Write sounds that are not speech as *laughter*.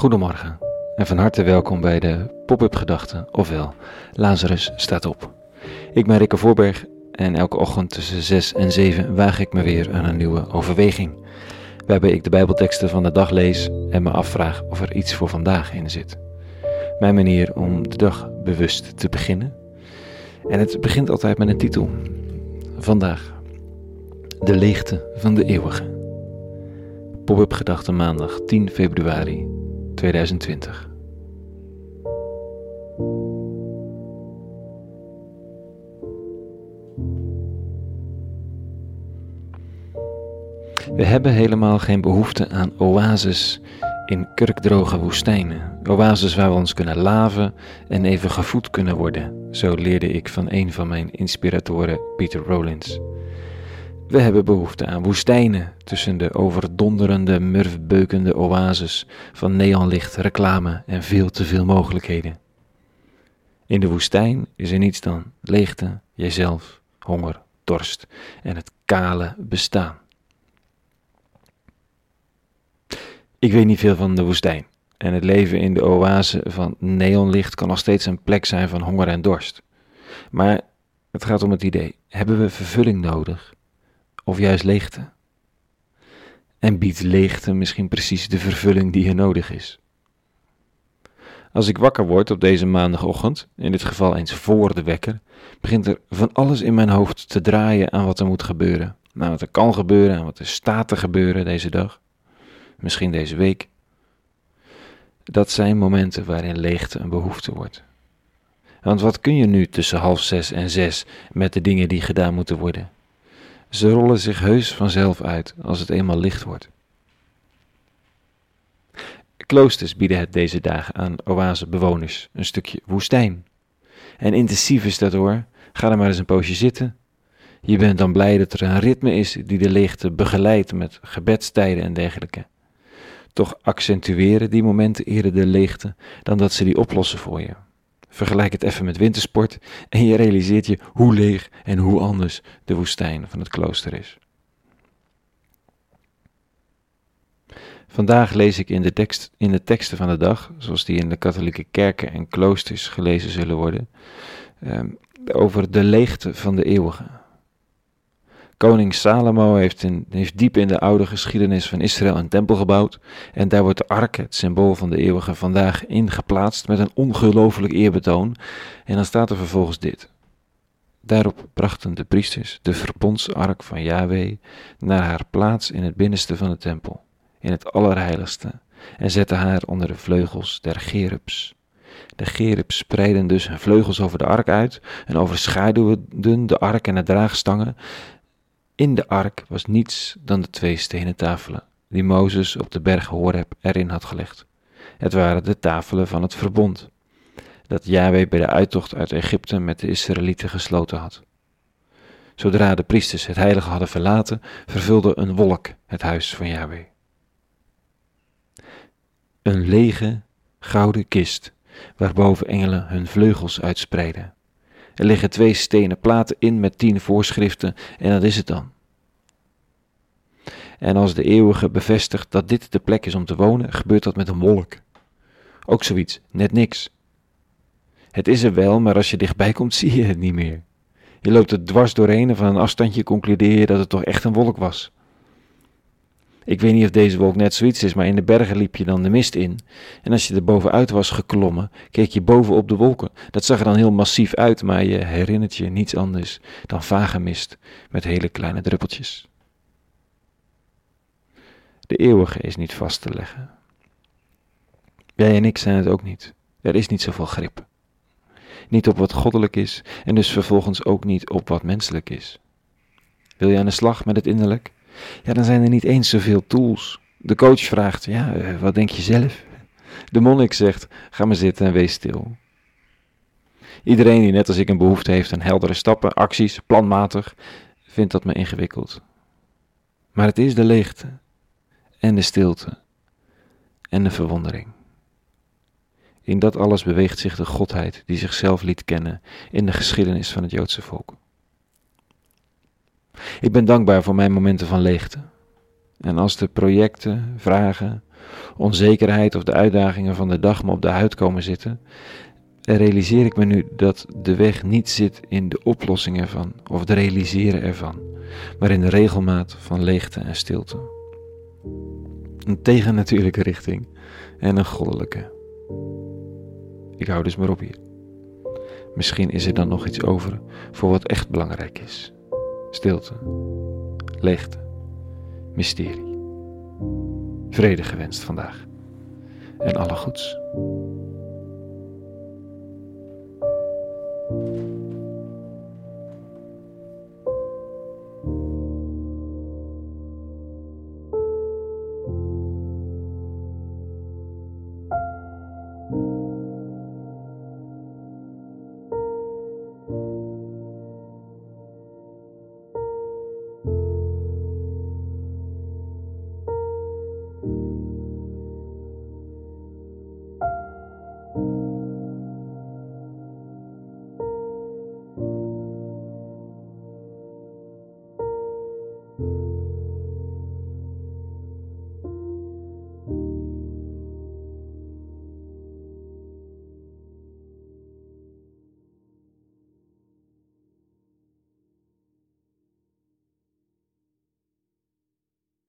Goedemorgen en van harte welkom bij de Pop-up Gedachten, ofwel Lazarus staat op. Ik ben Rikke Voorberg en elke ochtend tussen 6 en 7 waag ik me weer aan een nieuwe overweging. Waarbij ik de Bijbelteksten van de dag lees en me afvraag of er iets voor vandaag in zit. Mijn manier om de dag bewust te beginnen. En het begint altijd met een titel. Vandaag. De leegte van de eeuwige. Pop-up Gedachten maandag 10 februari 2020. We hebben helemaal geen behoefte aan oases in kurkdroge woestijnen. Oases waar we ons kunnen laven en even gevoed kunnen worden. Zo leerde ik van een van mijn inspiratoren, Peter Rollins. We hebben behoefte aan woestijnen tussen de overdonderende, murfbeukende oases van neonlicht, reclame en veel te veel mogelijkheden. In de woestijn is er niets dan leegte, jijzelf, honger, dorst en het kale bestaan. Ik weet niet veel van de woestijn en het leven in de oase van neonlicht kan nog steeds een plek zijn van honger en dorst. Maar het gaat om het idee: hebben we vervulling nodig? Of juist leegte? En biedt leegte misschien precies de vervulling die er nodig is? Als ik wakker word op deze maandagochtend, in dit geval eens voor de wekker, begint er van alles in mijn hoofd te draaien aan wat er moet gebeuren. Aan wat er kan gebeuren, aan wat er staat te gebeuren deze dag. Misschien deze week. Dat zijn momenten waarin leegte een behoefte wordt. Want wat kun je nu tussen half zes en zes met de dingen die gedaan moeten worden? Ze rollen zich heus vanzelf uit als het eenmaal licht wordt. Kloosters bieden het deze dagen aan oasebewoners een stukje woestijn. En intensief is dat hoor. Ga er maar eens een poosje zitten. Je bent dan blij dat er een ritme is die de leegte begeleidt met gebedstijden en dergelijke. Toch accentueren die momenten eerder de leegte dan dat ze die oplossen voor je. Vergelijk het even met wintersport en je realiseert je hoe leeg en hoe anders de woestijn van het klooster is. Vandaag lees ik in de, tekst, in de teksten van de dag, zoals die in de katholieke kerken en kloosters gelezen zullen worden, ehm, over de leegte van de eeuwige. Koning Salomo heeft, in, heeft diep in de oude geschiedenis van Israël een tempel gebouwd. En daar wordt de ark, het symbool van de eeuwige, vandaag in geplaatst met een ongelooflijk eerbetoon. En dan staat er vervolgens dit. Daarop brachten de priesters de verbondsark van Yahweh naar haar plaats in het binnenste van de tempel, in het allerheiligste, en zetten haar onder de vleugels der gerubs. De gerubs spreiden dus hun vleugels over de ark uit en overschaduwden de ark en de draagstangen in de ark was niets dan de twee stenen tafelen die Mozes op de berg Horeb erin had gelegd. Het waren de tafelen van het verbond dat Yahweh bij de uittocht uit Egypte met de Israëlieten gesloten had. Zodra de priesters het heilige hadden verlaten, vervulde een wolk het huis van Yahweh. Een lege gouden kist, waarboven engelen hun vleugels uitspreiden. Er liggen twee stenen platen in met tien voorschriften en dat is het dan. En als de eeuwige bevestigt dat dit de plek is om te wonen, gebeurt dat met een wolk. Ook zoiets, net niks. Het is er wel, maar als je dichtbij komt, *laughs* zie je het niet meer. Je loopt er dwars doorheen en van een afstandje concludeer je dat het toch echt een wolk was. Ik weet niet of deze wolk net zoiets is, maar in de bergen liep je dan de mist in. En als je er bovenuit was geklommen, keek je boven op de wolken. Dat zag er dan heel massief uit, maar je herinnert je niets anders dan vage mist met hele kleine druppeltjes. De eeuwige is niet vast te leggen. Jij en ik zijn het ook niet. Er is niet zoveel grip. Niet op wat goddelijk is en dus vervolgens ook niet op wat menselijk is. Wil je aan de slag met het innerlijk? Ja, dan zijn er niet eens zoveel tools. De coach vraagt, ja, eh, wat denk je zelf? De monnik zegt, ga maar zitten en wees stil. Iedereen die net als ik een behoefte heeft aan heldere stappen, acties, planmatig, vindt dat me ingewikkeld. Maar het is de leegte en de stilte en de verwondering. In dat alles beweegt zich de Godheid die zichzelf liet kennen in de geschiedenis van het Joodse volk. Ik ben dankbaar voor mijn momenten van leegte. En als de projecten, vragen, onzekerheid of de uitdagingen van de dag me op de huid komen zitten, realiseer ik me nu dat de weg niet zit in de oplossing ervan of het realiseren ervan, maar in de regelmaat van leegte en stilte. Een tegennatuurlijke richting en een goddelijke. Ik hou dus maar op hier. Misschien is er dan nog iets over voor wat echt belangrijk is. Stilte, leegte, mysterie. Vrede gewenst vandaag. En alle goeds.